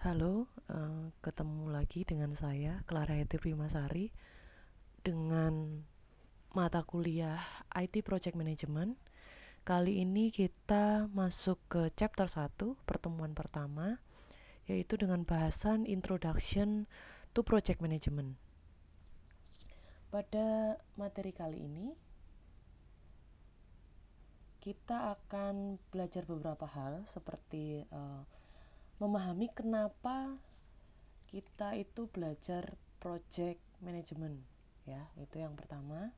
Halo, uh, ketemu lagi dengan saya Clara Heti Primasari dengan mata kuliah IT Project Management. Kali ini kita masuk ke chapter 1, pertemuan pertama, yaitu dengan bahasan Introduction to Project Management. Pada materi kali ini, kita akan belajar beberapa hal seperti uh, memahami kenapa kita itu belajar project management ya. Itu yang pertama.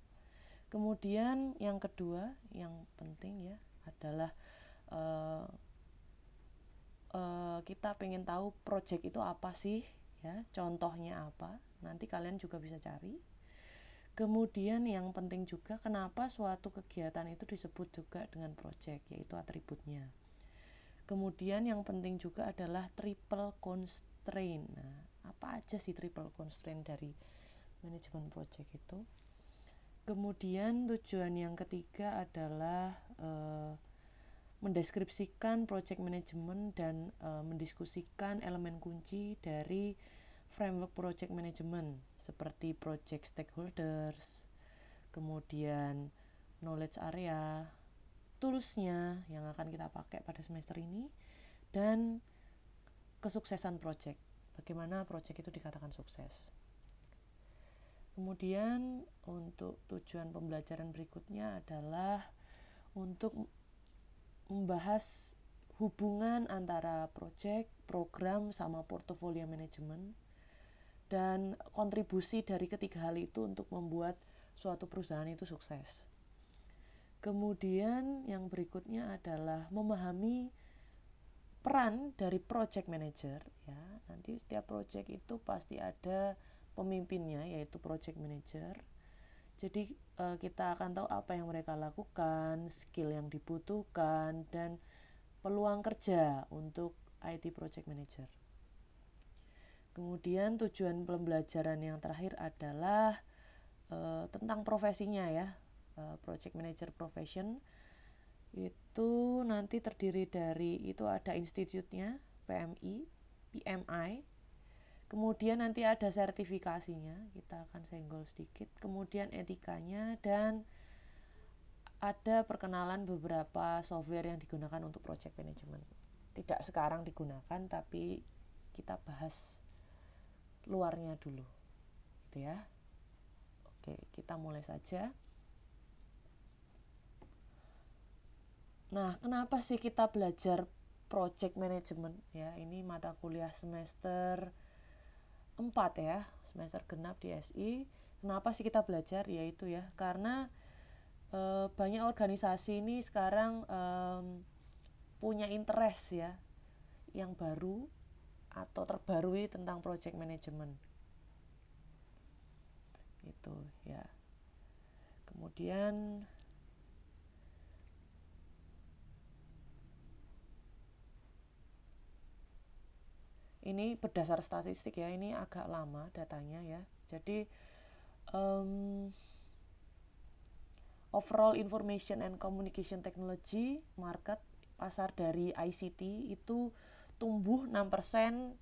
Kemudian yang kedua yang penting ya adalah uh, uh, kita pengen tahu project itu apa sih ya. Contohnya apa nanti kalian juga bisa cari. Kemudian yang penting juga kenapa suatu kegiatan itu disebut juga dengan project yaitu atributnya Kemudian yang penting juga adalah triple constraint. Nah, apa aja sih triple constraint dari manajemen project itu? Kemudian tujuan yang ketiga adalah uh, mendeskripsikan project management dan uh, mendiskusikan elemen kunci dari framework project management seperti project stakeholders, kemudian knowledge area, toolsnya yang akan kita pakai pada semester ini dan kesuksesan project bagaimana project itu dikatakan sukses kemudian untuk tujuan pembelajaran berikutnya adalah untuk membahas hubungan antara project, program sama portfolio manajemen dan kontribusi dari ketiga hal itu untuk membuat suatu perusahaan itu sukses. Kemudian yang berikutnya adalah memahami peran dari project manager ya. Nanti setiap project itu pasti ada pemimpinnya yaitu project manager. Jadi uh, kita akan tahu apa yang mereka lakukan, skill yang dibutuhkan dan peluang kerja untuk IT project manager. Kemudian tujuan pembelajaran yang terakhir adalah uh, tentang profesinya ya uh, project manager profession itu nanti terdiri dari itu ada institutnya PMI, PMI. Kemudian nanti ada sertifikasinya, kita akan senggol sedikit. Kemudian etikanya dan ada perkenalan beberapa software yang digunakan untuk project management. Tidak sekarang digunakan tapi kita bahas luarnya dulu. Gitu ya. Oke, kita mulai saja. Nah, kenapa sih kita belajar project management ya? Ini mata kuliah semester 4 ya, semester genap di SI. Kenapa sih kita belajar? Yaitu ya, karena e, banyak organisasi ini sekarang e, punya interest ya yang baru atau terbarui tentang project management. Itu ya. Kemudian ini berdasar statistik ya ini agak lama datanya ya. Jadi um, overall information and communication technology market pasar dari ICT itu tumbuh 6%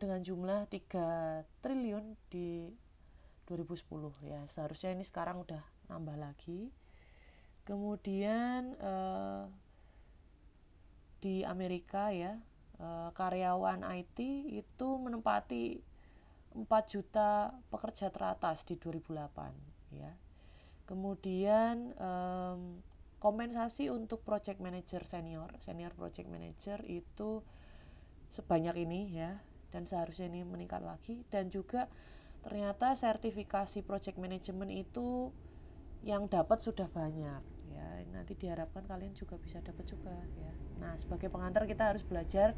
dengan jumlah 3 triliun di 2010 ya seharusnya ini sekarang udah nambah lagi. Kemudian uh, di Amerika ya Eh, karyawan IT itu menempati 4 juta pekerja teratas di 2008 ya. Kemudian um, kompensasi untuk project manager senior, senior project manager itu sebanyak ini ya dan seharusnya ini meningkat lagi. Dan juga ternyata sertifikasi project management itu yang dapat sudah banyak ya. Nanti diharapkan kalian juga bisa dapat juga ya nah sebagai pengantar kita harus belajar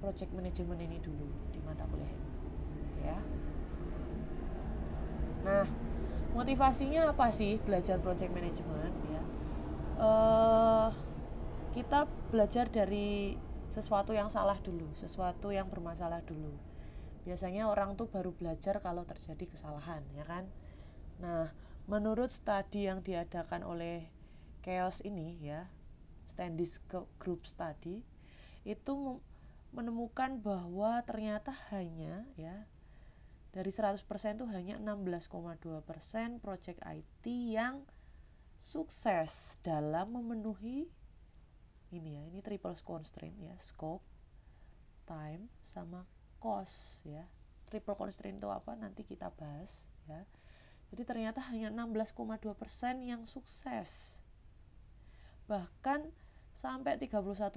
project management ini dulu di mata kuliah. Ini ya. Nah motivasinya apa sih belajar project management? Ya. Uh, kita belajar dari sesuatu yang salah dulu sesuatu yang bermasalah dulu. Biasanya orang tuh baru belajar kalau terjadi kesalahan ya kan? Nah menurut studi yang diadakan oleh chaos ini ya Standish Group Study itu menemukan bahwa ternyata hanya ya dari 100% itu hanya 16,2% project IT yang sukses dalam memenuhi ini ya, ini triple constraint ya, scope, time sama cost ya. Triple constraint itu apa? Nanti kita bahas ya. Jadi ternyata hanya 16,2% yang sukses. Bahkan sampai 31%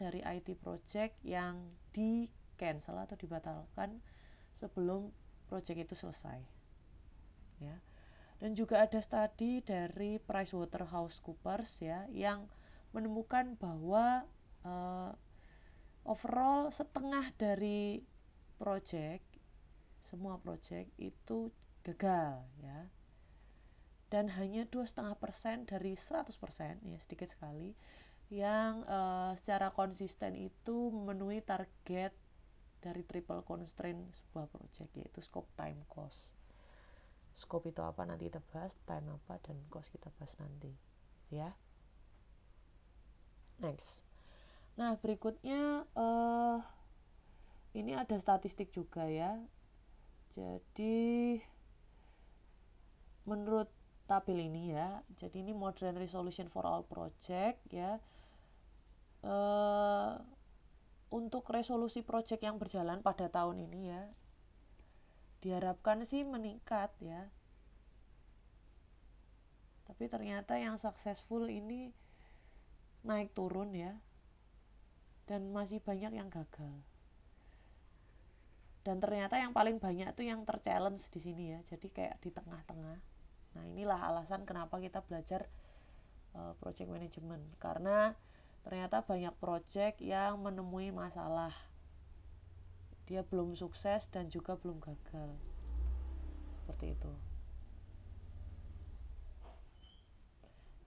dari IT project yang di cancel atau dibatalkan sebelum project itu selesai. Ya. Dan juga ada studi dari PricewaterhouseCoopers ya yang menemukan bahwa uh, overall setengah dari project semua project itu gagal ya dan hanya dua setengah persen dari 100% ya sedikit sekali yang uh, secara konsisten itu memenuhi target dari triple constraint sebuah project yaitu scope time cost. Scope itu apa nanti kita bahas time apa dan cost kita bahas nanti ya. Next. Nah berikutnya uh, ini ada statistik juga ya. Jadi menurut tabel ini ya jadi ini modern resolution for all project ya uh, untuk resolusi proyek yang berjalan pada tahun ini ya diharapkan sih meningkat ya. Tapi ternyata yang successful ini naik turun ya dan masih banyak yang gagal. Dan ternyata yang paling banyak tuh yang terchallenge di sini ya jadi kayak di tengah-tengah. Nah inilah alasan kenapa kita belajar uh, project management. Karena ternyata banyak proyek yang menemui masalah. Dia belum sukses dan juga belum gagal. Seperti itu.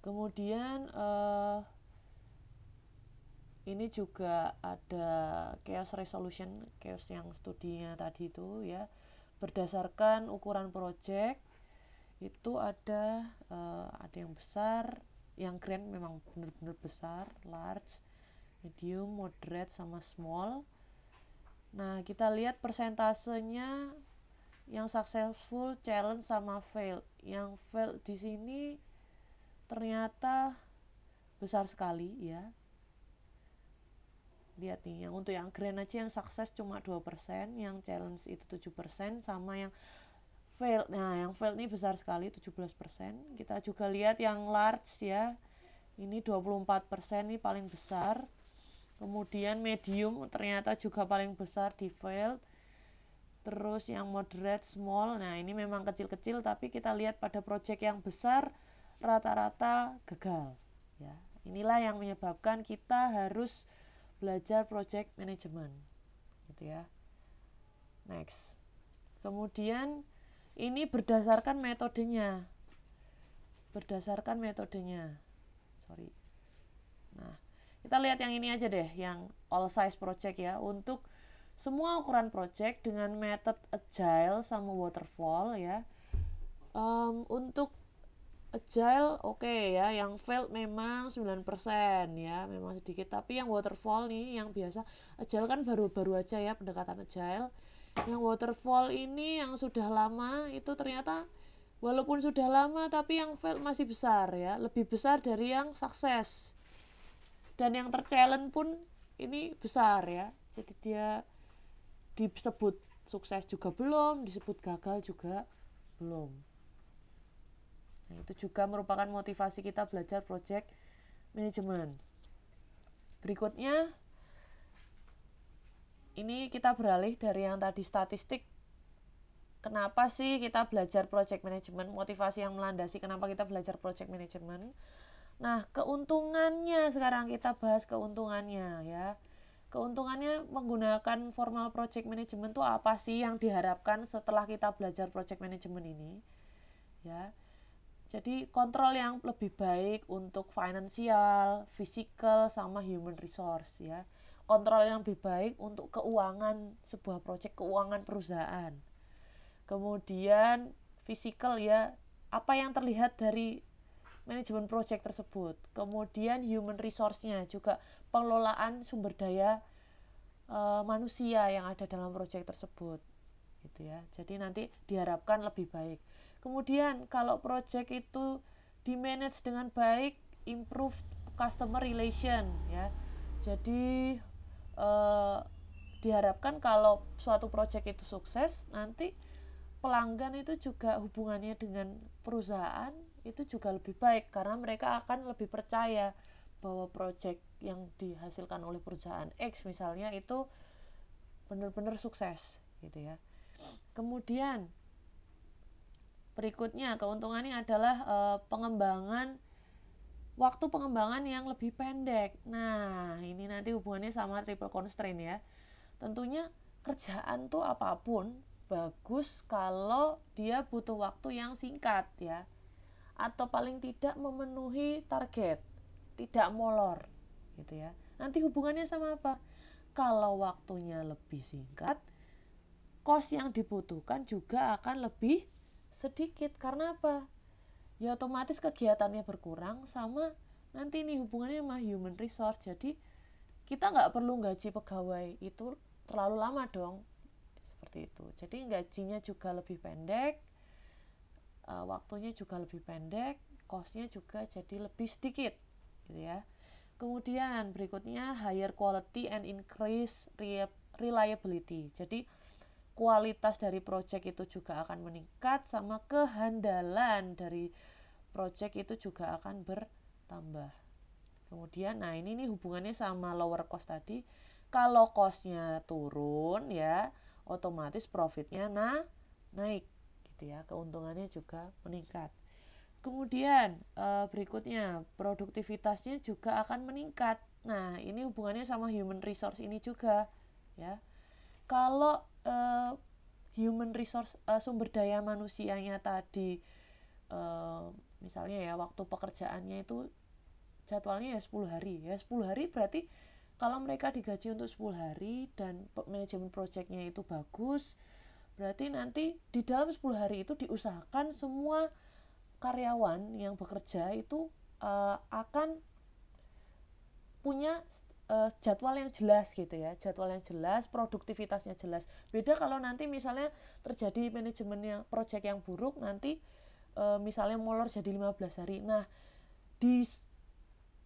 Kemudian uh, ini juga ada chaos resolution chaos yang studinya tadi itu ya. Berdasarkan ukuran project itu ada uh, ada yang besar yang grand memang benar-benar besar large medium moderate sama small. Nah kita lihat persentasenya yang successful challenge sama fail. Yang fail di sini ternyata besar sekali ya. Lihat nih yang untuk yang grand aja yang sukses cuma 2% yang challenge itu 7% sama yang fail. Nah, yang fail ini besar sekali 17%. Kita juga lihat yang large ya. Ini 24% ini paling besar. Kemudian medium ternyata juga paling besar di fail. Terus yang moderate, small. Nah, ini memang kecil-kecil tapi kita lihat pada project yang besar rata-rata gagal ya. Inilah yang menyebabkan kita harus belajar project management gitu ya. Next. Kemudian ini berdasarkan metodenya. Berdasarkan metodenya. Sorry. Nah kita lihat yang ini aja deh yang all size project ya. Untuk semua ukuran project dengan method agile sama waterfall ya. Um, untuk agile oke okay ya yang failed memang 9% ya memang sedikit. Tapi yang waterfall nih yang biasa agile kan baru-baru aja ya pendekatan agile yang waterfall ini yang sudah lama itu ternyata walaupun sudah lama tapi yang fail masih besar ya. Lebih besar dari yang sukses. Dan yang terchallenge pun ini besar ya. Jadi dia disebut sukses juga belum disebut gagal juga belum. Nah, itu juga merupakan motivasi kita belajar project management. Berikutnya ini kita beralih dari yang tadi statistik. Kenapa sih kita belajar project management? Motivasi yang melandasi kenapa kita belajar project management? Nah keuntungannya sekarang kita bahas keuntungannya ya. Keuntungannya menggunakan formal project management itu apa sih yang diharapkan setelah kita belajar project management ini ya? Jadi kontrol yang lebih baik untuk finansial, physical, sama human resource ya kontrol yang lebih baik untuk keuangan sebuah proyek keuangan perusahaan. Kemudian fisikal ya apa yang terlihat dari manajemen proyek tersebut. Kemudian human resource-nya juga pengelolaan sumber daya uh, manusia yang ada dalam proyek tersebut gitu ya. Jadi nanti diharapkan lebih baik. Kemudian kalau proyek itu di manage dengan baik improve customer relation ya. Jadi uh, diharapkan kalau suatu proyek itu sukses nanti pelanggan itu juga hubungannya dengan perusahaan itu juga lebih baik karena mereka akan lebih percaya bahwa proyek yang dihasilkan oleh perusahaan X misalnya itu benar-benar sukses gitu ya. Kemudian berikutnya keuntungannya adalah e, pengembangan waktu pengembangan yang lebih pendek. Nah ini nanti hubungannya sama triple constraint ya. Tentunya kerjaan tuh apa pun bagus kalau dia butuh waktu yang singkat ya. Atau paling tidak memenuhi target tidak molor gitu ya. Nanti hubungannya sama apa? Kalau waktunya lebih singkat kos yang dibutuhkan juga akan lebih sedikit. Karena apa ya otomatis kegiatannya berkurang sama nanti ini hubungannya sama human resource. Jadi kita nggak perlu gaji pegawai itu terlalu lama dong. Seperti itu. Jadi gajinya juga lebih pendek uh, waktunya juga lebih pendek costnya juga jadi lebih sedikit gitu ya. Kemudian berikutnya higher quality and increase reliability. Jadi kualitas dari project itu juga akan meningkat sama kehandalan dari project itu juga akan bertambah. Kemudian nah ini nih hubungannya sama lower cost tadi. Kalau costnya turun ya otomatis profitnya nah naik gitu ya. Keuntungannya juga meningkat. Kemudian e, berikutnya produktivitasnya juga akan meningkat. Nah ini hubungannya sama human resource ini juga ya. Kalau e, human resource e, sumber daya manusianya tadi misalnya ya waktu pekerjaannya itu jadwalnya ya 10 hari. Ya 10 hari berarti kalau mereka digaji untuk 10 hari dan manajemen proyeknya itu bagus Berarti nanti di dalam 10 hari itu diusahakan semua karyawan yang bekerja itu uh, akan punya uh, jadwal yang jelas gitu ya jadwal yang jelas produktivitasnya jelas. Beda kalau nanti misalnya terjadi manajemen yang project yang buruk nanti uh, misalnya molor jadi 15 hari. Nah di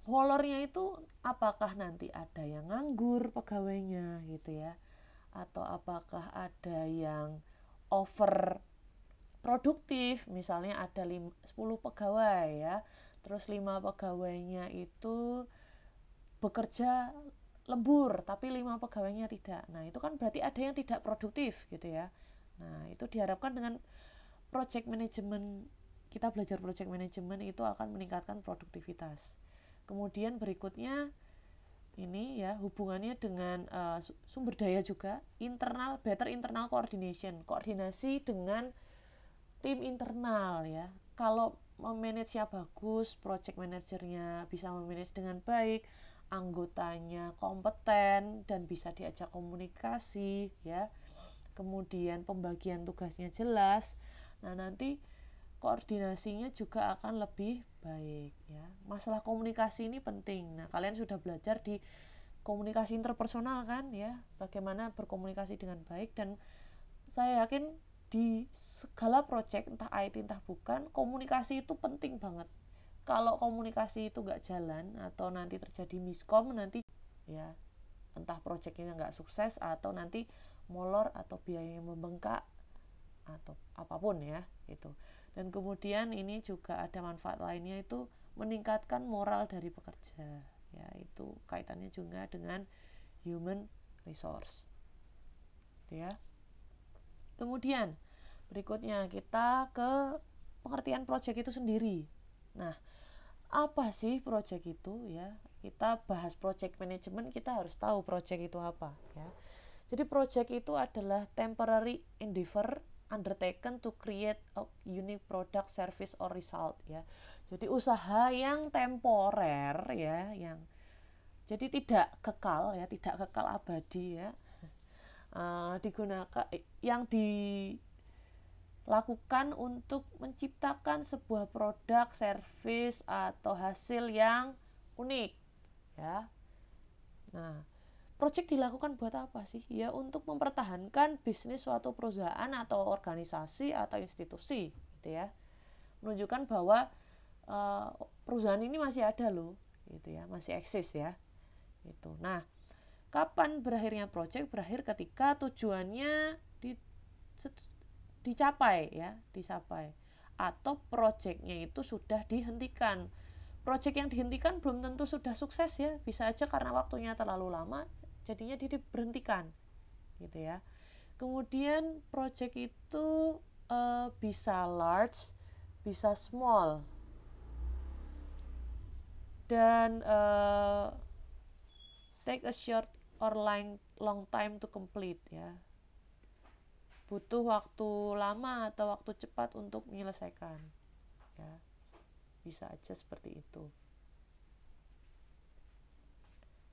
molornya itu apakah nanti ada yang nganggur pegawainya gitu ya? Atau apakah ada yang over produktif? Misalnya ada 10 pegawai ya. Terus 5 pegawainya itu bekerja lembur tapi 5 pegawainya tidak. Nah itu kan berarti ada yang tidak produktif gitu ya. Nah itu diharapkan dengan project management kita belajar project management itu akan meningkatkan produktivitas. Kemudian berikutnya ini ya hubungannya dengan uh, sumber daya juga internal better internal coordination koordinasi dengan tim internal ya. Kalau memanage-nya bagus project manajernya bisa memanage dengan baik anggotanya kompeten dan bisa diajak komunikasi ya. Kemudian pembagian tugasnya jelas nah nanti koordinasinya juga akan lebih baik ya. Masalah komunikasi ini penting. Nah, kalian sudah belajar di komunikasi interpersonal kan ya, bagaimana berkomunikasi dengan baik dan saya yakin di segala proyek entah IT entah bukan komunikasi itu penting banget. Kalau komunikasi itu nggak jalan atau nanti terjadi miskom nanti ya entah proyeknya nggak sukses atau nanti molor atau biaya yang membengkak atau apa pun ya itu dan kemudian ini juga ada manfaat lainnya itu meningkatkan moral dari pekerja ya itu kaitannya juga dengan human resource gitu ya. Kemudian berikutnya kita ke pengertian project itu sendiri. Nah apa sih project itu ya? Kita bahas project management kita harus tahu project itu apa ya. Jadi project itu adalah temporary endeavor undertaken to create a unique product, service or result ya. Jadi usaha yang temporer ya, yang jadi tidak kekal ya, tidak kekal abadi ya. Uh, digunakan yang dilakukan untuk menciptakan sebuah produk, service atau hasil yang unik ya. Nah, project dilakukan buat apa sih? Ya untuk mempertahankan bisnis suatu perusahaan atau organisasi atau institusi, gitu ya. Menunjukkan bahwa uh, perusahaan ini masih ada loh, gitu ya, masih eksis ya. Gitu. Nah, kapan berakhirnya project? Berakhir ketika tujuannya di, dicapai ya, dicapai atau projectnya itu sudah dihentikan. Project yang dihentikan belum tentu sudah sukses ya, bisa aja karena waktunya terlalu lama jadinya diberhentikan gitu ya. Kemudian project itu uh, bisa large bisa small. Dan uh, take a short or long long time to complete ya. Butuh waktu lama atau waktu cepat untuk menyelesaikan ya. Bisa aja seperti itu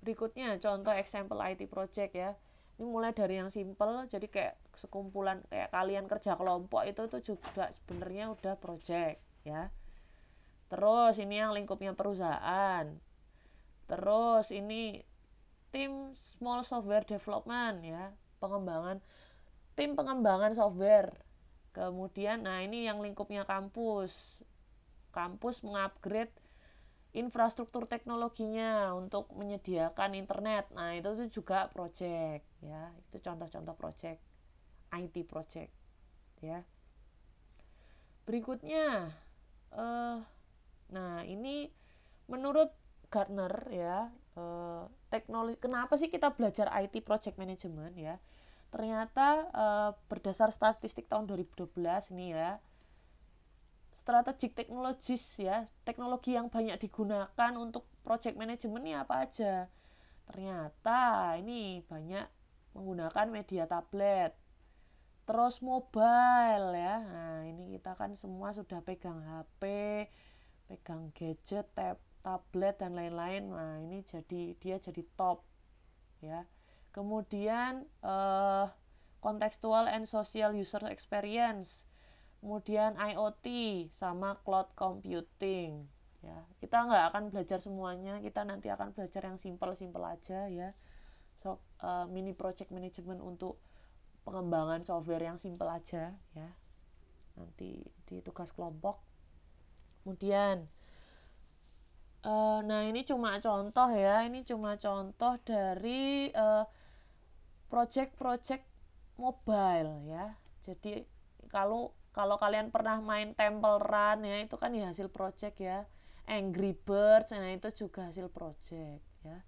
berikutnya contoh example IT project ya. Ini mulai dari yang simple jadi kayak sekumpulan kayak kalian kerja kelompok itu tuh juga sebenarnya udah project ya. Terus ini yang lingkupnya perusahaan. Terus ini tim small software development ya. Pengembangan tim pengembangan software. Kemudian nah ini yang lingkupnya kampus. Kampus mengupgrade infrastruktur teknologinya untuk menyediakan internet. Nah, itu tuh juga project ya. Itu contoh-contoh project IT project ya. Berikutnya uh, nah, ini menurut Gartner ya, uh, teknologi kenapa sih kita belajar IT project management ya? Ternyata uh, berdasar statistik tahun 2012 ini ya, strategic technologies ya. Teknologi yang banyak digunakan untuk project management ini apa aja. Ternyata ini banyak menggunakan media tablet terus mobile ya. Nah ini kita kan semua sudah pegang HP pegang gadget tab tablet dan lain-lain. Nah ini jadi dia jadi top ya. Kemudian eh, contextual and social user experience kemudian IoT sama cloud computing. Ya kita nggak akan belajar semuanya kita nanti akan belajar yang simple-simple aja ya. So uh, mini project management untuk pengembangan software yang simple aja ya. Nanti di tugas kelompok. Kemudian uh, nah ini cuma contoh ya ini cuma contoh dari uh, project-project mobile ya. Jadi kalau kalau kalian pernah main Temple Run ya itu kan ya hasil project ya. Angry Birds nah itu juga hasil project ya.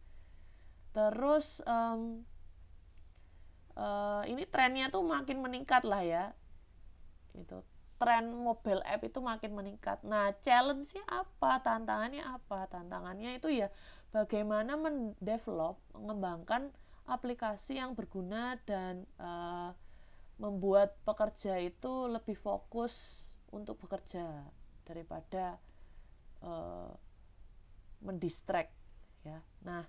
Terus um, uh, ini trennya tuh makin meningkat lah ya. Itu tren mobile app itu makin meningkat. Nah challenge-nya apa? Tantangannya apa? Tantangannya itu ya bagaimana mendevelop mengembangkan aplikasi yang berguna dan uh, membuat pekerja itu lebih fokus untuk bekerja daripada uh, mendistract ya. Nah,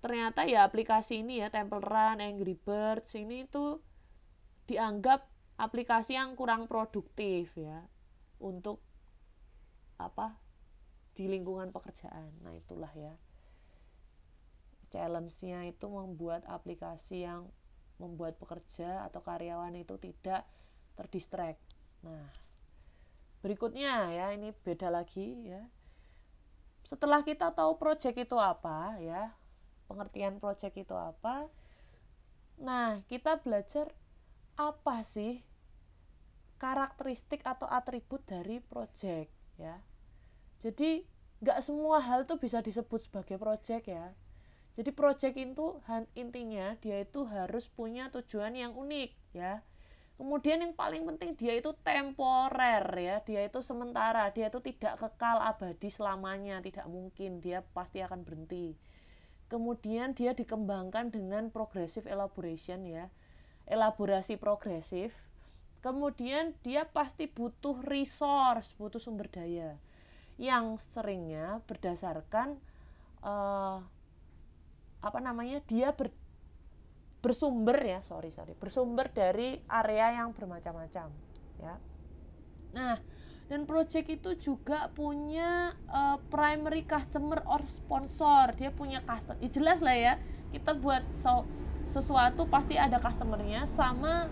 ternyata ya aplikasi ini ya Temple Run, Angry Birds ini itu dianggap aplikasi yang kurang produktif ya untuk apa di lingkungan pekerjaan. Nah, itulah ya challenge-nya itu membuat aplikasi yang membuat pekerja atau karyawan itu tidak terdistract. Nah, berikutnya ya ini beda lagi ya. Setelah kita tahu project itu apa ya, pengertian project itu apa. Nah, kita belajar apa sih karakteristik atau atribut dari project ya. Jadi nggak semua hal itu bisa disebut sebagai project ya jadi project itu intinya dia itu harus punya tujuan yang unik ya. Kemudian yang paling penting dia itu temporer ya, dia itu sementara, dia itu tidak kekal abadi selamanya, tidak mungkin, dia pasti akan berhenti. Kemudian dia dikembangkan dengan progressive elaboration ya, elaborasi progresif. Kemudian dia pasti butuh resource, butuh sumber daya yang seringnya berdasarkan uh, apa namanya dia ber, bersumber ya sorry sorry bersumber dari area yang bermacam-macam ya. Nah dan project itu juga punya uh, primary customer or sponsor. Dia punya customer ya jelas lah ya kita buat so, sesuatu pasti ada customernya sama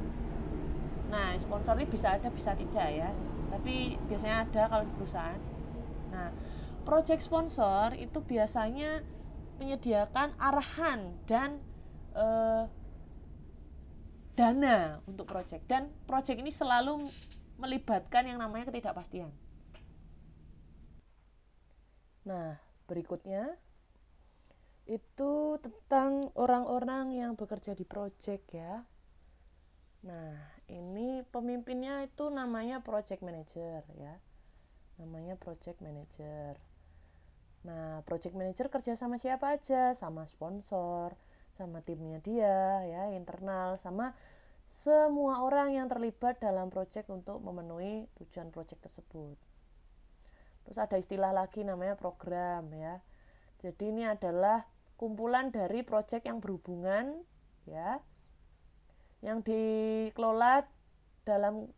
nah sponsor ini bisa ada bisa tidak ya. Tapi biasanya ada kalau di perusahaan. Nah project sponsor itu biasanya menyediakan arahan dan uh, dana untuk project dan project ini selalu melibatkan yang namanya ketidakpastian. Nah, berikutnya itu tentang orang-orang yang bekerja di project ya. Nah, ini pemimpinnya itu namanya project manager ya. Namanya project manager. Nah, project manager kerja sama siapa aja? Sama sponsor, sama timnya dia ya, internal, sama semua orang yang terlibat dalam proyek untuk memenuhi tujuan proyek tersebut. Terus ada istilah lagi namanya program ya. Jadi ini adalah kumpulan dari proyek yang berhubungan ya yang dikelola dalam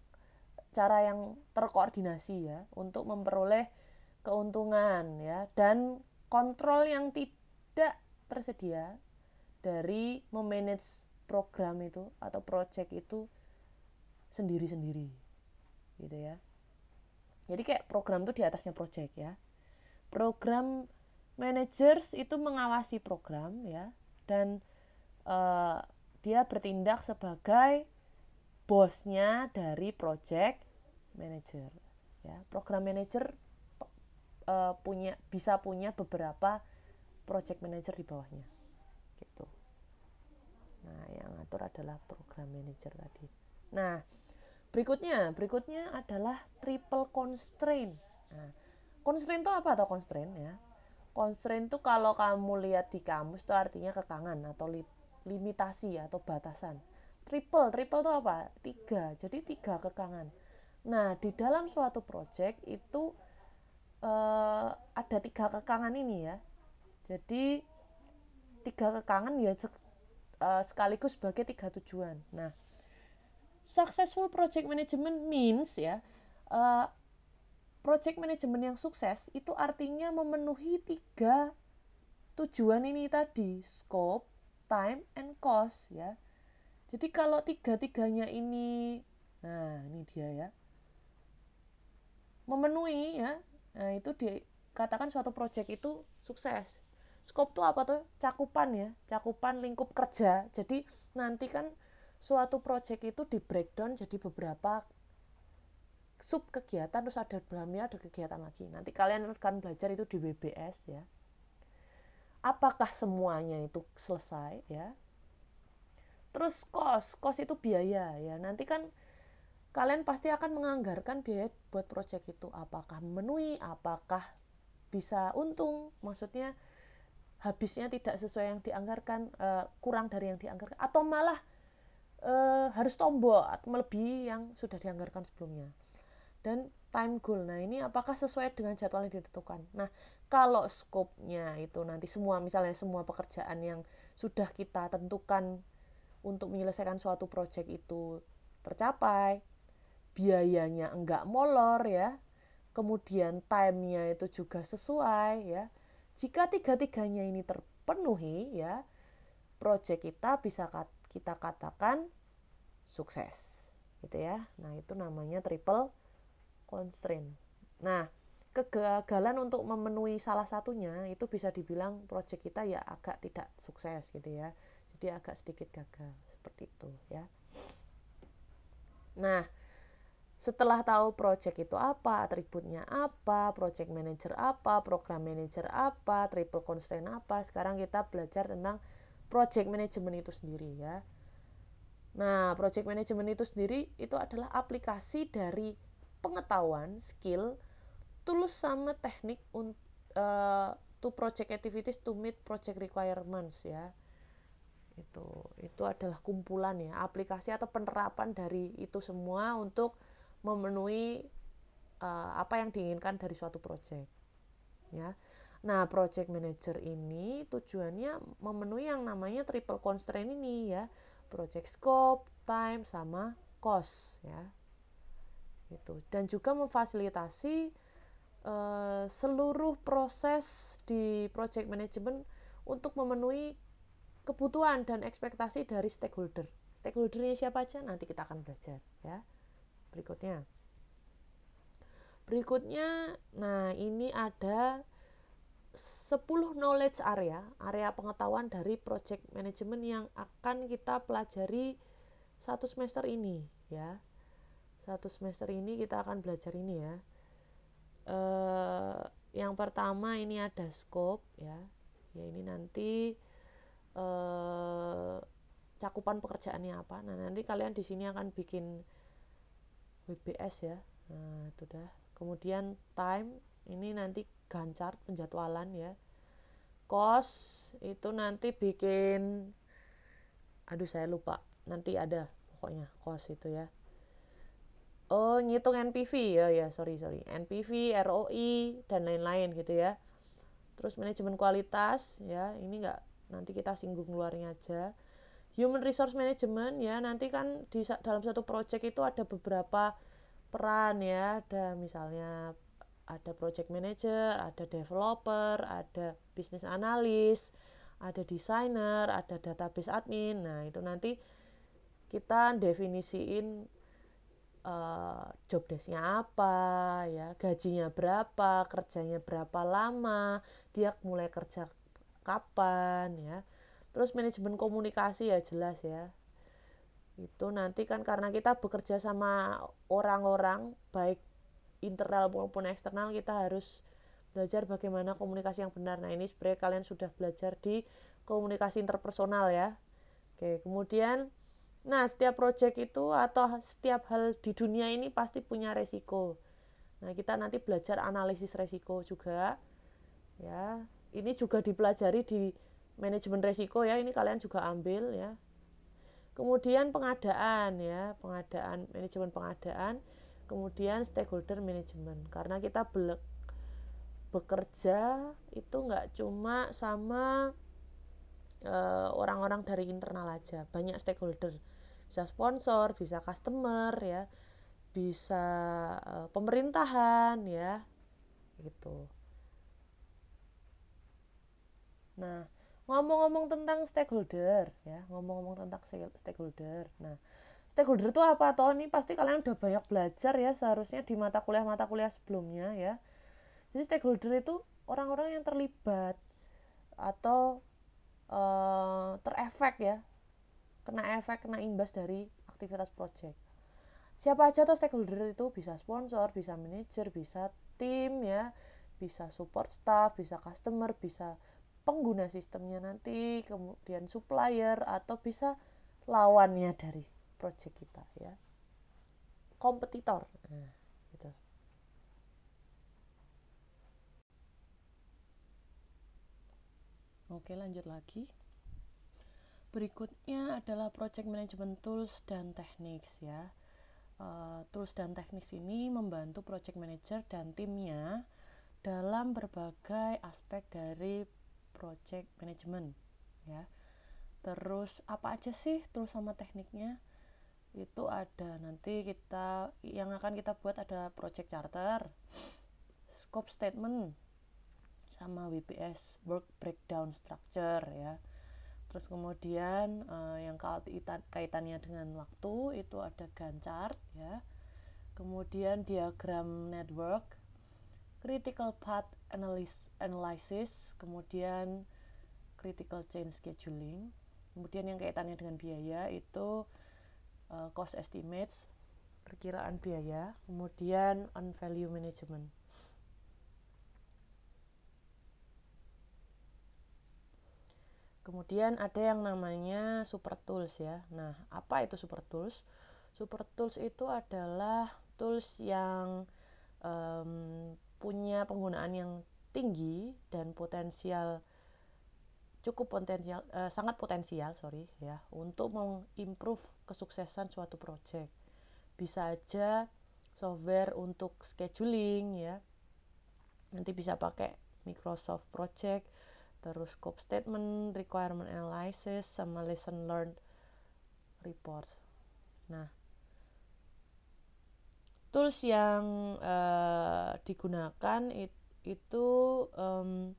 cara yang terkoordinasi ya untuk memperoleh keuntungan ya. Dan kontrol yang tidak tersedia dari memanage program itu atau project itu sendiri-sendiri gitu ya. Jadi kayak program itu di atasnya project ya. Program managers itu mengawasi program ya. Dan uh, dia bertindak sebagai bosnya dari project manager ya. Program manager uh, punya bisa punya beberapa project manager di bawahnya gitu Nah, yang ngatur adalah program manager tadi. Nah, berikutnya, berikutnya adalah triple constraint. Nah, constraint itu apa atau constraint ya? Constraint itu kalau kamu lihat di kamus itu artinya kekangan atau li limitasi atau batasan. Triple, triple itu apa? Tiga, jadi tiga kekangan. Nah, di dalam suatu project itu uh, ada tiga kekangan ini ya. Jadi tiga kekangan ya uh, sekaligus sebagai tiga tujuan. Nah, successful project management means ya uh, project management yang sukses itu artinya memenuhi tiga tujuan ini tadi scope, time, and cost ya. Jadi kalau tiga-tiganya ini, nah ini dia ya, memenuhi ya, nah itu dikatakan suatu project itu sukses. Scope tuh apa tuh? Cakupan ya cakupan lingkup kerja. Jadi nanti kan suatu project itu di breakdown jadi beberapa sub kegiatan terus ada dalamnya ada kegiatan lagi. Nanti kalian akan belajar itu di WBS ya. Apakah semuanya itu selesai ya? Terus kos kos itu biaya ya. Nanti kan kalian pasti akan menganggarkan biaya buat project itu. Apakah memenuhi apakah bisa untung? Maksudnya habisnya tidak sesuai yang dianggarkan uh, kurang dari yang dianggarkan. Atau malah uh, harus tombol atau melebihi yang sudah dianggarkan sebelumnya. Dan time goal nah ini apakah sesuai dengan jadwal yang ditentukan? Nah kalau skopnya itu nanti semua misalnya semua pekerjaan yang sudah kita tentukan untuk menyelesaikan suatu proyek itu tercapai biayanya enggak molor ya kemudian timenya itu juga sesuai ya jika tiga-tiganya ini terpenuhi ya, proyek kita bisa kita katakan sukses. Gitu ya. Nah, itu namanya triple constraint. Nah, kegagalan untuk memenuhi salah satunya itu bisa dibilang proyek kita ya agak tidak sukses gitu ya. Jadi agak sedikit gagal seperti itu ya. Nah, setelah tahu project itu apa, atributnya apa, project manager apa, program manager apa, triple constraint apa, sekarang kita belajar tentang project management itu sendiri ya. Nah, project management itu sendiri itu adalah aplikasi dari pengetahuan, skill, tools sama teknik untuk uh, to project activities to meet project requirements ya. Itu itu adalah kumpulan ya, aplikasi atau penerapan dari itu semua untuk memenuhi uh, apa yang diinginkan dari suatu project ya nah project manager ini tujuannya memenuhi yang namanya triple constraint ini ya project scope time sama cost ya gitu dan juga memfasilitasi uh, seluruh proses di project management untuk memenuhi kebutuhan dan ekspektasi dari stakeholder. Stakeholdernya siapa aja nanti kita akan belajar ya. Berikutnya. Berikutnya, nah ini ada 10 knowledge area, area pengetahuan dari project management yang akan kita pelajari satu semester ini ya. Satu semester ini kita akan belajar ini ya. Eh, yang pertama ini ada scope ya. Ya ini nanti eh, cakupan pekerjaannya apa. Nah, nanti kalian di sini akan bikin WBS ya. Nah, itu dah. Kemudian time ini nanti gancar penjadwalan ya. Cost itu nanti bikin aduh saya lupa. Nanti ada pokoknya cost itu ya. Oh, ngitung NPV ya ya, sorry sorry. NPV, ROI dan lain-lain gitu ya. Terus manajemen kualitas ya, ini enggak nanti kita singgung luarnya aja human resource management ya. Nanti kan di dalam satu project itu ada beberapa peran ya. Ada misalnya ada project manager, ada developer, ada business analyst, ada designer, ada database admin. Nah, itu nanti kita definisiin uh, job desknya apa, ya. Gajinya berapa, kerjanya berapa lama, dia mulai kerja kapan ya terus manajemen komunikasi ya jelas ya. Itu nanti kan karena kita bekerja sama orang-orang baik internal maupun eksternal kita harus belajar bagaimana komunikasi yang benar. Nah ini sebenarnya kalian sudah belajar di komunikasi interpersonal ya. Oke kemudian nah setiap project itu atau setiap hal di dunia ini pasti punya resiko. Nah kita nanti belajar analisis resiko juga ya. Ini juga dipelajari di manajemen resiko ya ini kalian juga ambil ya. Kemudian pengadaan ya pengadaan manajemen pengadaan. Kemudian stakeholder management karena kita be bekerja itu nggak cuma sama eh, orang-orang uh, dari internal aja. Banyak stakeholder. Bisa sponsor bisa customer ya bisa uh, pemerintahan ya gitu. Nah, ngomong-ngomong tentang stakeholder ya, ngomong-ngomong tentang stakeholder. Nah, stakeholder itu apa toh? Ini pasti kalian udah banyak belajar ya seharusnya di mata kuliah-mata kuliah sebelumnya ya. Jadi stakeholder itu orang-orang yang terlibat atau uh, terefek ya, kena efek, kena imbas dari aktivitas project. Siapa aja tuh stakeholder itu bisa sponsor, bisa manajer, bisa tim ya, bisa support staff, bisa customer, bisa pengguna sistemnya nanti, kemudian supplier atau bisa lawannya dari project kita ya. Kompetitor. Nah, gitu. Oke, lanjut lagi. Berikutnya adalah project management tools dan techniques ya. Uh, tools dan teknik ini membantu project manager dan timnya dalam berbagai aspek dari project management ya. Terus apa aja sih tools sama tekniknya? Itu ada nanti kita yang akan kita buat ada project charter scope statement sama WBS work breakdown structure ya. Terus kemudian uh, yang kaitannya dengan waktu itu ada Gantt chart ya. Kemudian diagram network critical path analysis, kemudian critical chain scheduling, kemudian yang kaitannya dengan biaya itu uh, cost estimates, perkiraan biaya, kemudian on value management. Kemudian ada yang namanya super tools ya. Nah, apa itu super tools? Super tools itu adalah tools yang um, punya penggunaan yang tinggi dan potensial cukup potensial uh, sangat potensial sorry ya untuk mengimprove kesuksesan suatu project. Bisa aja software untuk scheduling ya. Nanti bisa pakai Microsoft Project terus scope statement requirement analysis sama lesson learned reports. Nah tools yang uh, digunakan it, itu um,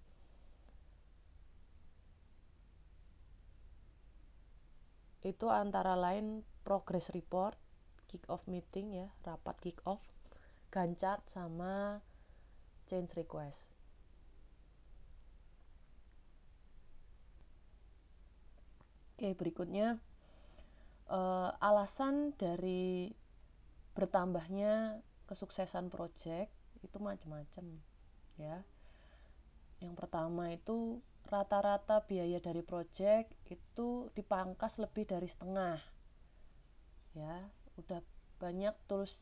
itu antara lain progress report, kick off meeting ya, rapat kick off, Gantt chart sama change request. Oke, berikutnya uh, alasan dari bertambahnya kesuksesan project itu macam-macam ya. Yang pertama itu rata-rata biaya dari project itu dipangkas lebih dari setengah. Ya, udah banyak tools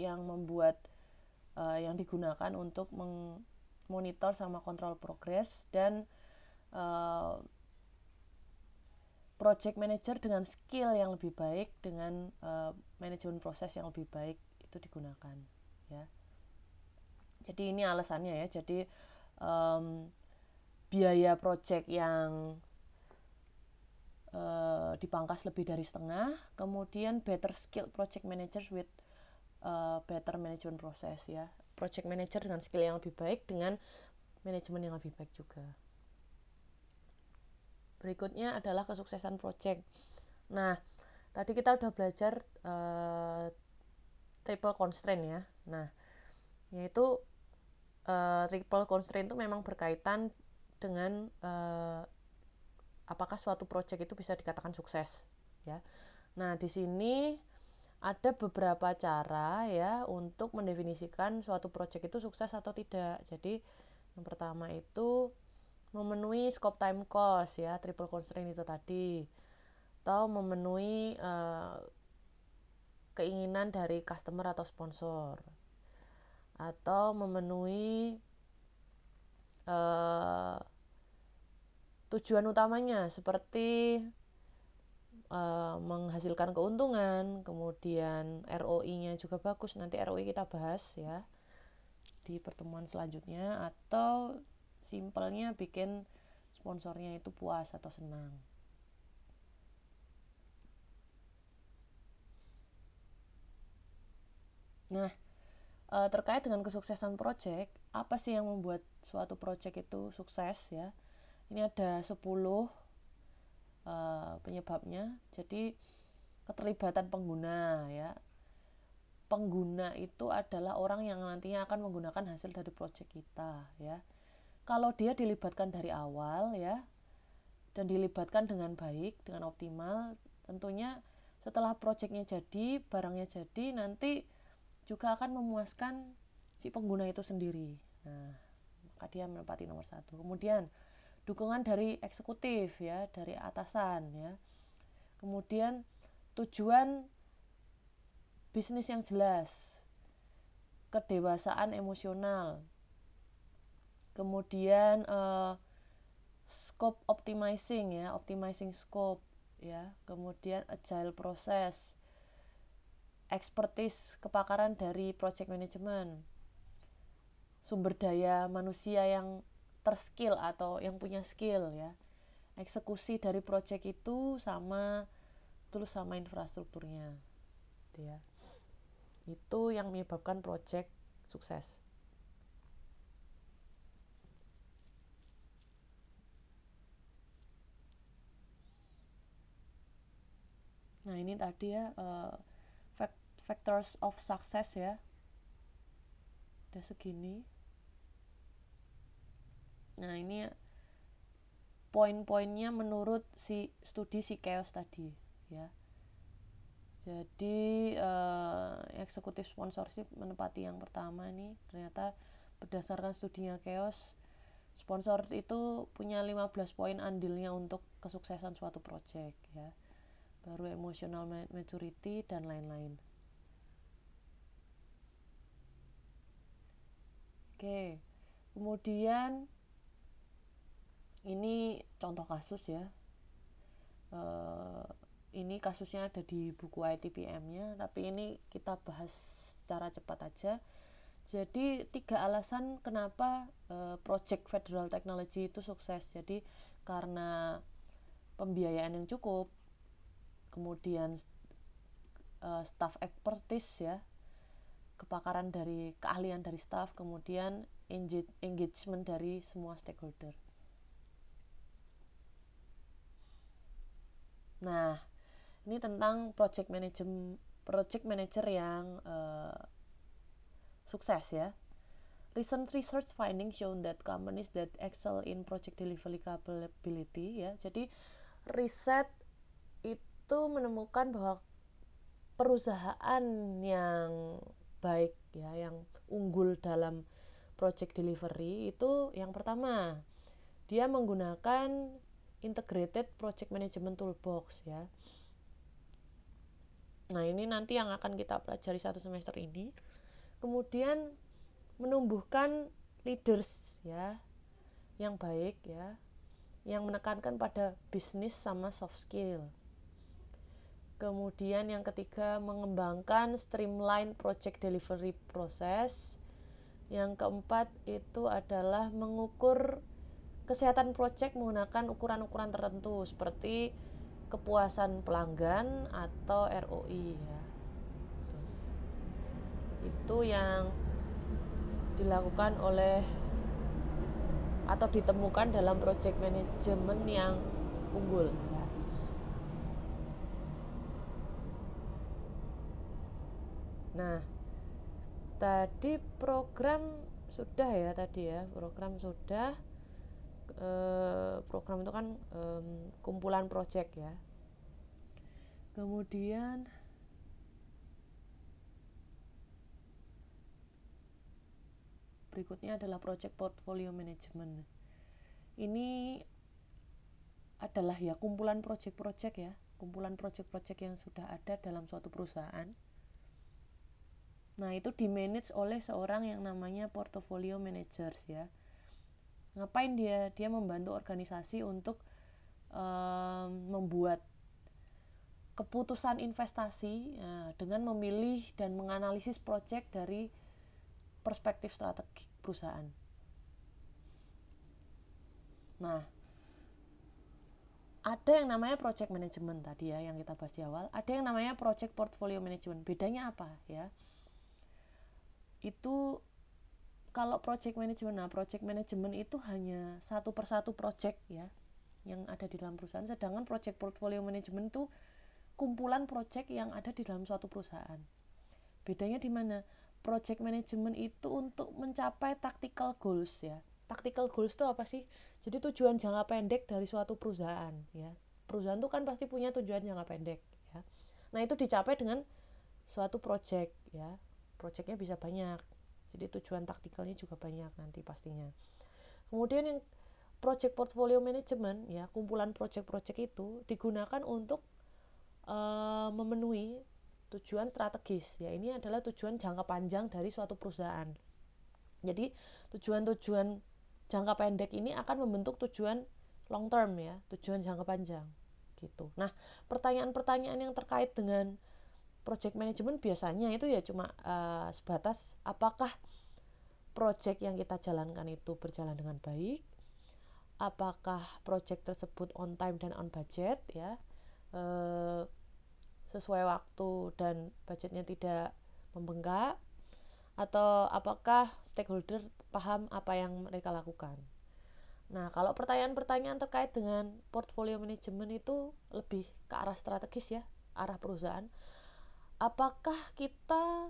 yang membuat uh, yang digunakan untuk mengmonitor sama kontrol progres dan uh, project manager dengan skill yang lebih baik dengan uh, manajemen proses yang lebih baik itu digunakan ya. Jadi ini alasannya ya. Jadi um, biaya project yang uh, dipangkas lebih dari setengah kemudian better skill project manager with uh, better management proses ya. Project manager dengan skill yang lebih baik dengan manajemen yang lebih baik juga Berikutnya adalah kesuksesan project. Nah, tadi kita udah belajar uh, triple constraint ya. Nah, yaitu uh, triple constraint itu memang berkaitan dengan uh, apakah suatu project itu bisa dikatakan sukses ya. Nah, di sini ada beberapa cara ya untuk mendefinisikan suatu project itu sukses atau tidak. Jadi, yang pertama itu memenuhi scope time cost ya triple constraint itu tadi. Atau memenuhi uh, keinginan dari customer atau sponsor. Atau memenuhi uh, tujuan utamanya. Seperti uh, menghasilkan keuntungan, kemudian ROI-nya juga bagus. Nanti ROI kita bahas ya di pertemuan selanjutnya. Atau simpelnya bikin sponsornya itu puas atau senang. Nah e, terkait dengan kesuksesan project apa sih yang membuat suatu project itu sukses ya? Ini ada 10 e, penyebabnya. Jadi keterlibatan pengguna ya. Pengguna itu adalah orang yang nantinya akan menggunakan hasil dari project kita ya kalau dia dilibatkan dari awal ya dan dilibatkan dengan baik dengan optimal tentunya setelah proyeknya jadi barangnya jadi nanti juga akan memuaskan si pengguna itu sendiri. Nah maka dia menempati nomor satu. Kemudian dukungan dari eksekutif ya dari atasan ya. Kemudian tujuan bisnis yang jelas kedewasaan emosional kemudian uh, scope optimizing ya optimizing scope ya. Kemudian agile proses expertise kepakaran dari project management. Sumber daya manusia yang terskill atau yang punya skill ya. Eksekusi dari project itu sama terus sama infrastrukturnya. Gitu ya. Itu yang menyebabkan project sukses Nah ini tadi ya uh, factors of success ya. Ada segini. Nah ini poin-poinnya menurut si studi si chaos tadi ya. Jadi uh, eksekutif sponsorship menempati yang pertama nih ternyata berdasarkan studinya chaos sponsor itu punya 15 poin andilnya untuk kesuksesan suatu project ya baru emotional maturity dan lain-lain. Oke, kemudian ini contoh kasus ya. Uh, ini kasusnya ada di buku ITPM-nya, tapi ini kita bahas secara cepat aja. Jadi tiga alasan kenapa uh, project federal technology itu sukses. Jadi karena pembiayaan yang cukup, kemudian uh, staff expertise ya kepakaran dari keahlian dari staff, kemudian engagement dari semua stakeholder. Nah, ini tentang project manager project manager yang uh, sukses ya. Recent research finding shown that companies that excel in project delivery capability ya. Jadi riset itu menemukan bahwa perusahaan yang baik ya yang unggul dalam project delivery itu yang pertama dia menggunakan integrated project management toolbox ya. Nah ini nanti yang akan kita pelajari satu semester ini. Kemudian menumbuhkan leaders ya yang baik ya yang menekankan pada bisnis sama soft skill Kemudian yang ketiga mengembangkan streamline project delivery process. Yang keempat itu adalah mengukur kesehatan project menggunakan ukuran-ukuran tertentu seperti kepuasan pelanggan atau ROI ya. Itu yang dilakukan oleh atau ditemukan dalam project management yang unggul. Nah, tadi program sudah ya tadi ya, program sudah e, program itu kan e, kumpulan project ya. Kemudian berikutnya adalah project portfolio management. Ini adalah ya kumpulan project-project ya, kumpulan project-project yang sudah ada dalam suatu perusahaan Nah, itu dimanage oleh seorang yang namanya portfolio managers ya. Ngapain dia? Dia membantu organisasi untuk um, membuat keputusan investasi ya, dengan memilih dan menganalisis proyek dari perspektif strategi perusahaan. Nah, ada yang namanya project management tadi ya yang kita bahas di awal, ada yang namanya project portfolio management. Bedanya apa ya? Itu kalau project management nah project management itu hanya satu persatu project ya yang ada di dalam perusahaan. Sedangkan project portfolio management itu kumpulan project yang ada di dalam suatu perusahaan. Bedanya di mana? Project management itu untuk mencapai tactical goals ya. Tactical goals itu apa sih? Jadi tujuan jangka pendek dari suatu perusahaan ya. Perusahaan itu kan pasti punya tujuan jangka pendek ya. Nah itu dicapai dengan suatu project ya projectnya bisa banyak. Jadi tujuan taktikalnya juga banyak nanti pastinya. Kemudian yang project portfolio management ya kumpulan project-project itu digunakan untuk uh, memenuhi tujuan strategis. Ya ini adalah tujuan jangka panjang dari suatu perusahaan. Jadi tujuan-tujuan jangka pendek ini akan membentuk tujuan long term ya tujuan jangka panjang gitu. Nah pertanyaan-pertanyaan yang terkait dengan project management biasanya itu ya cuma uh, sebatas apakah project yang kita jalankan itu berjalan dengan baik apakah project tersebut on time dan on budget ya uh, sesuai waktu dan budgetnya tidak membengkak atau apakah stakeholder paham apa yang mereka lakukan. Nah, kalau pertanyaan-pertanyaan terkait dengan portfolio manajemen itu lebih ke arah strategis ya, arah perusahaan apakah kita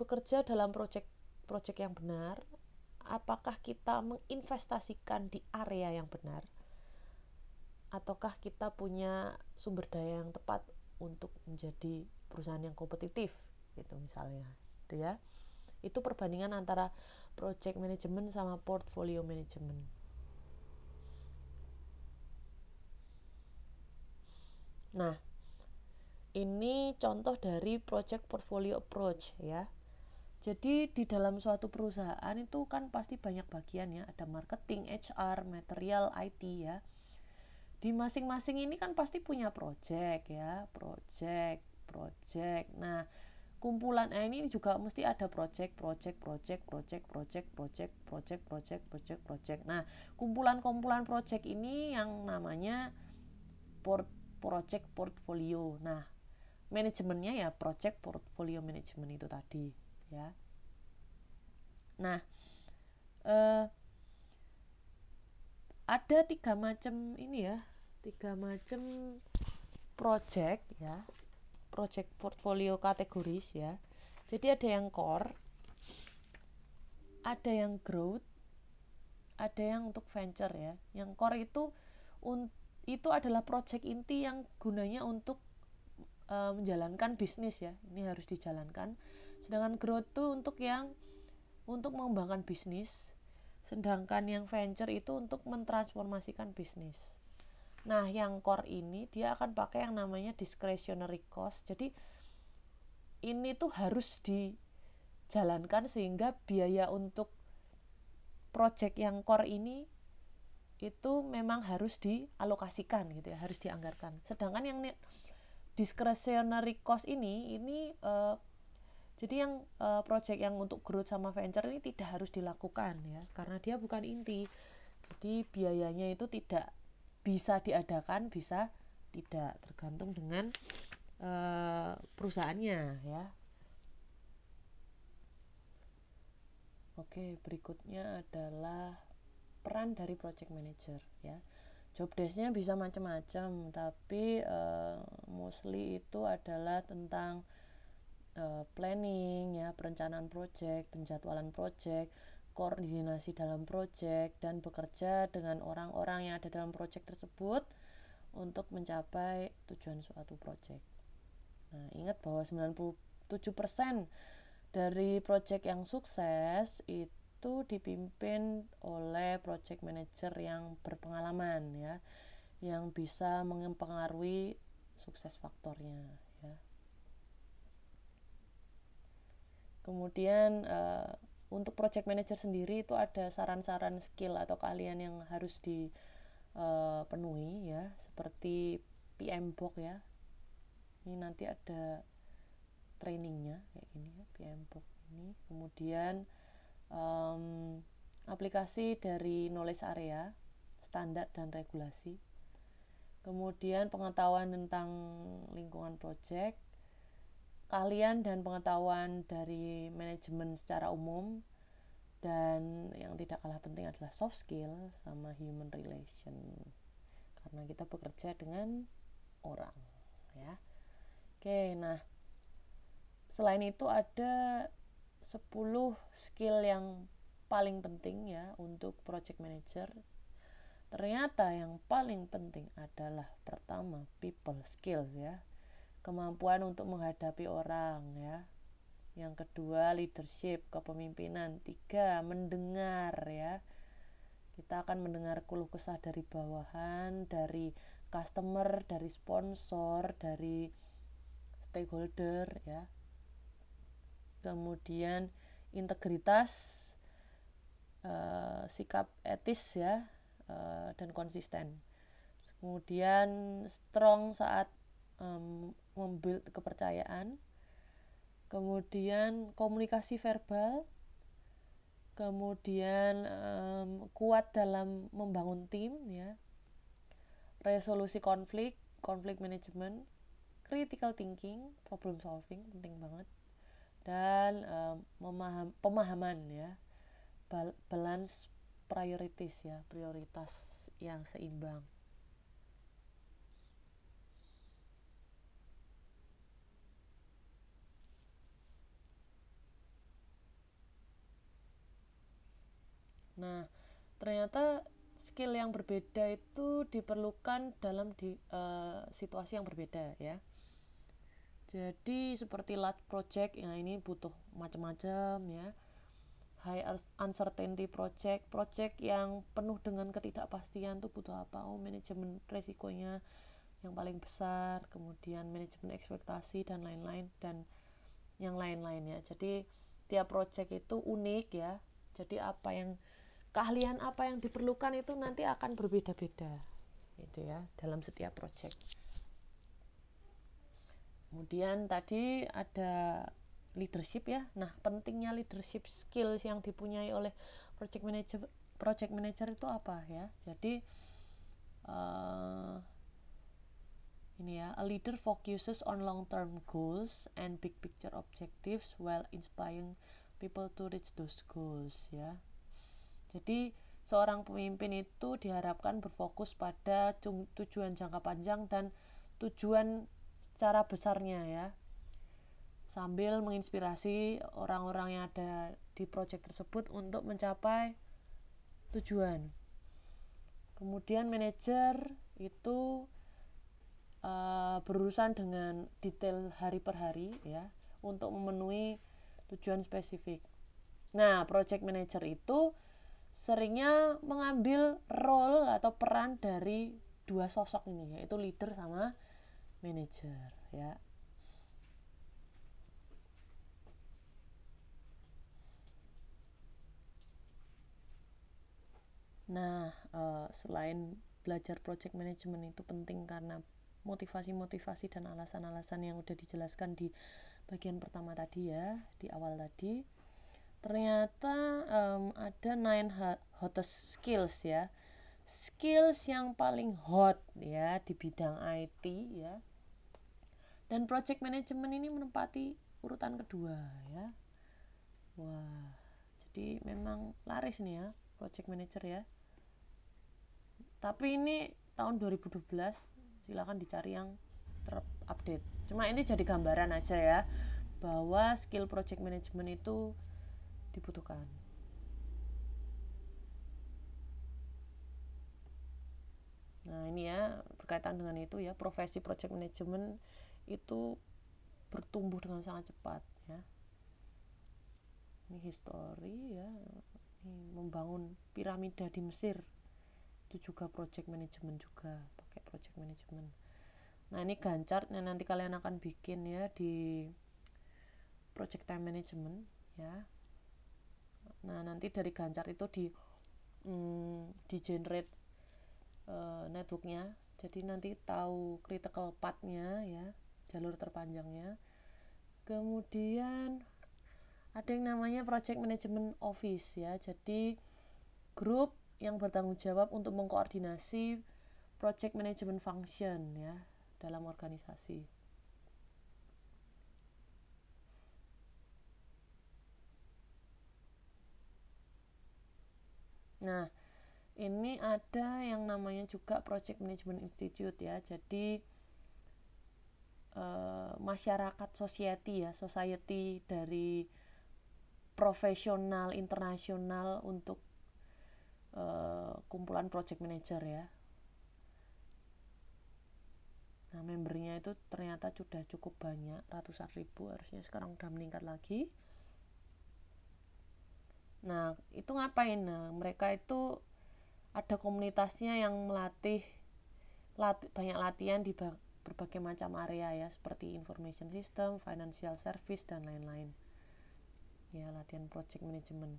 bekerja dalam proyek-proyek yang benar? Apakah kita menginvestasikan di area yang benar? Ataukah kita punya sumber daya yang tepat untuk menjadi perusahaan yang kompetitif gitu misalnya itu ya? Itu perbandingan antara project management sama portfolio management. Nah ini contoh dari project portfolio approach ya. Jadi di dalam suatu perusahaan itu kan pasti banyak bagian ya, ada marketing, HR, material, IT ya. Di masing-masing ini kan pasti punya project ya, project, project. Nah, kumpulan ini juga mesti ada project, project, project, project, project, project, project, project, project, project. Nah, kumpulan-kumpulan project ini yang namanya port project portfolio. Nah, manajemennya ya project portfolio management itu tadi ya. Nah eh, ada tiga macam ini ya tiga macam project ya project portfolio kategoris ya. Jadi ada yang core ada yang growth ada yang untuk venture ya. Yang core itu itu adalah project inti yang gunanya untuk uh, menjalankan bisnis ya. Ini harus dijalankan. Sedangkan growth itu untuk yang untuk mengembangkan bisnis sedangkan yang venture itu untuk mentransformasikan bisnis. Nah yang core ini dia akan pakai yang namanya discretionary cost. Jadi ini tuh harus dijalankan sehingga biaya untuk project yang core ini itu memang harus dialokasikan gitu ya harus dianggarkan. Sedangkan yang discretionary cost ini ini uh, jadi yang uh, project yang untuk growth sama venture ini tidak harus dilakukan ya. Karena dia bukan inti. Jadi biayanya itu tidak bisa diadakan bisa tidak tergantung dengan uh, perusahaannya ya. Oke, berikutnya adalah peran dari project manager ya job desknya bisa macam-macam tapi uh, mostly itu adalah tentang uh, planning ya perencanaan project penjadwalan project koordinasi dalam project dan bekerja dengan orang-orang yang ada dalam project tersebut untuk mencapai tujuan suatu project nah ingat bahwa 97% dari project yang sukses itu itu dipimpin oleh project manager yang berpengalaman ya. Yang bisa mempengaruhi sukses faktornya ya. Kemudian uh, untuk project manager sendiri itu ada saran-saran skill atau keahlian yang harus dipenuhi uh, ya. Seperti PM box ya. Ini nanti ada trainingnya kayak gini ya PM box ini. Kemudian um, aplikasi dari knowledge area, standar dan regulasi, kemudian pengetahuan tentang lingkungan project, kalian dan pengetahuan dari manajemen secara umum, dan yang tidak kalah penting adalah soft skill sama human relation, karena kita bekerja dengan orang, ya. Oke, nah selain itu ada 10 skill yang paling penting ya untuk project manager. Ternyata yang paling penting adalah pertama people skills ya. Kemampuan untuk menghadapi orang ya. Yang kedua leadership kepemimpinan. Tiga mendengar ya. Kita akan mendengar keluh kesah dari bawahan dari customer dari sponsor dari stakeholder ya kemudian integritas uh, sikap etis ya uh, dan konsisten. Kemudian strong saat um, membuild kepercayaan. Kemudian komunikasi verbal. Kemudian um, kuat dalam membangun tim ya. Resolusi konflik konflik management critical thinking problem solving penting banget dan uh, memaham, pemahaman ya balance priorities ya prioritas yang seimbang. Nah, ternyata skill yang berbeda itu diperlukan dalam di, uh, situasi yang berbeda ya jadi seperti large project yang ini butuh macam-macam ya. High uncertainty project project yang penuh dengan ketidakpastian itu butuh apa? Oh manajemen resikonya yang paling besar kemudian manajemen ekspektasi dan lain-lain dan yang lain-lain ya. Jadi tiap project itu unik ya. Jadi apa yang keahlian apa yang diperlukan itu nanti akan berbeda-beda gitu ya dalam setiap project kemudian tadi ada leadership ya. Nah pentingnya leadership skills yang dipunyai oleh project manager project manager itu apa ya? Jadi uh, ini ya a leader focuses on long term goals and big picture objectives while inspiring people to reach those goals ya. Jadi seorang pemimpin itu diharapkan berfokus pada tujuan jangka panjang dan tujuan secara besarnya ya sambil menginspirasi orang-orang yang ada di proyek tersebut untuk mencapai tujuan kemudian manajer itu uh, berurusan dengan detail hari per hari ya untuk memenuhi tujuan spesifik. Nah, project manager itu seringnya mengambil role atau peran dari dua sosok ini yaitu leader sama manager ya. Nah, uh, selain belajar project management itu penting karena motivasi-motivasi dan alasan-alasan yang udah dijelaskan di bagian pertama tadi ya di awal tadi ternyata um, ada nine hottest skills ya skills yang paling hot ya di bidang IT ya dan project management ini menempati urutan kedua ya. Wah jadi memang laris nih ya project manager ya. Tapi ini tahun 2012 silahkan dicari yang terupdate. Cuma ini jadi gambaran aja ya bahwa skill project management itu dibutuhkan. Nah ini ya berkaitan dengan itu ya profesi project management itu bertumbuh dengan sangat cepat ya. Ini history ya. Ini membangun piramida di Mesir. Itu juga project management juga pakai project management. Nah ini gancar yang nanti kalian akan bikin ya di project time management ya. Nah nanti dari gancar itu di mm, di generate uh, networknya. Jadi nanti tahu critical pathnya ya jalur terpanjangnya kemudian ada yang namanya project management office ya jadi grup yang bertanggung jawab untuk mengkoordinasi project management function ya dalam organisasi. Nah, ini ada yang namanya juga Project Management Institute ya. Jadi uh, masyarakat society ya, society dari profesional internasional untuk uh, kumpulan project manager ya Nah, membernya itu ternyata sudah cukup banyak, ratusan ribu, harusnya sekarang udah meningkat lagi. Nah, itu ngapain? Nah, mereka itu ada komunitasnya yang melatih lati, banyak latihan di berbagai macam area ya, seperti information system, financial service dan lain-lain. Ya, latihan project management.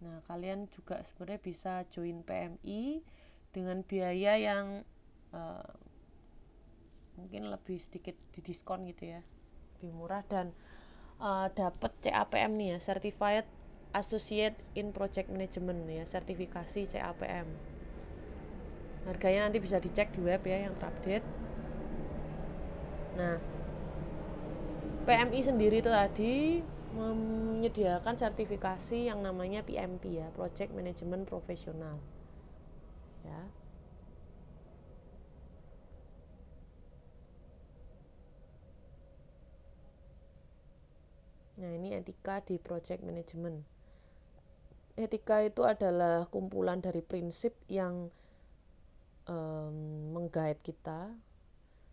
Nah, kalian juga sebenarnya bisa join PMI dengan biaya yang uh, mungkin lebih sedikit didiskon gitu ya lebih murah dan uh, dapat CAPM nih ya Certified Associate in Project Management ya sertifikasi CAPM harganya nanti bisa dicek di web ya yang terupdate. Nah PMI sendiri itu tadi menyediakan sertifikasi yang namanya PMP ya Project Management Professional. Ya. Nah, ini etika di project management. Etika itu adalah kumpulan dari prinsip yang um, menggait kita,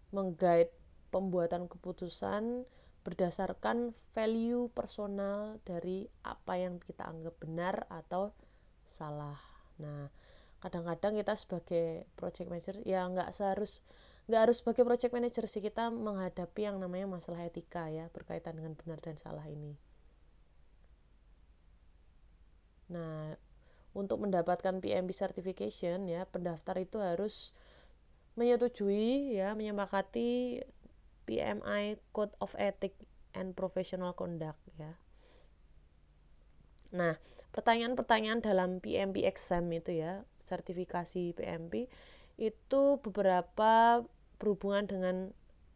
menggait pembuatan keputusan berdasarkan value personal dari apa yang kita anggap benar atau salah. Nah, kadang-kadang kita sebagai project manager ya nggak seharus nggak harus sebagai project manager sih kita menghadapi yang namanya masalah etika ya berkaitan dengan benar dan salah ini nah untuk mendapatkan PMP certification ya pendaftar itu harus menyetujui ya menyepakati PMI Code of Ethics and Professional Conduct ya nah pertanyaan-pertanyaan dalam PMP exam itu ya sertifikasi PMP itu beberapa berhubungan dengan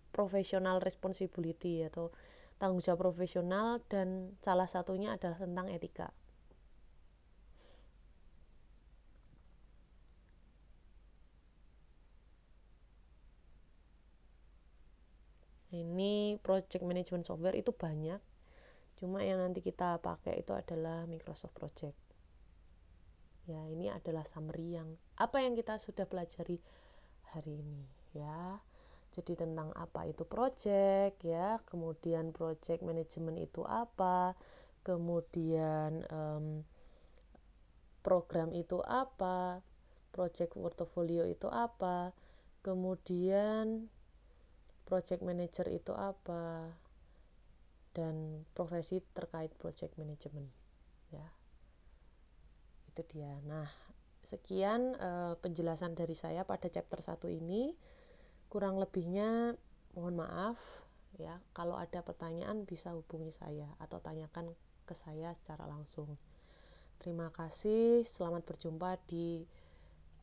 professional responsibility atau tanggung jawab profesional dan salah satunya adalah tentang etika. Ini project management software itu banyak. Cuma yang nanti kita pakai itu adalah Microsoft Project. Ya ini adalah summary yang apa yang kita sudah pelajari hari ini ya. Jadi tentang apa itu project ya. Kemudian project management itu apa. Kemudian um, program itu apa. Project portfolio itu apa. Kemudian project manager itu apa dan profesi terkait project management ya. Itu dia. Nah sekian uh, penjelasan dari saya pada chapter 1 ini. Kurang lebihnya mohon maaf ya. Kalau ada pertanyaan bisa hubungi saya atau tanyakan ke saya secara langsung. Terima kasih. Selamat berjumpa di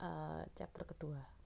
uh, chapter kedua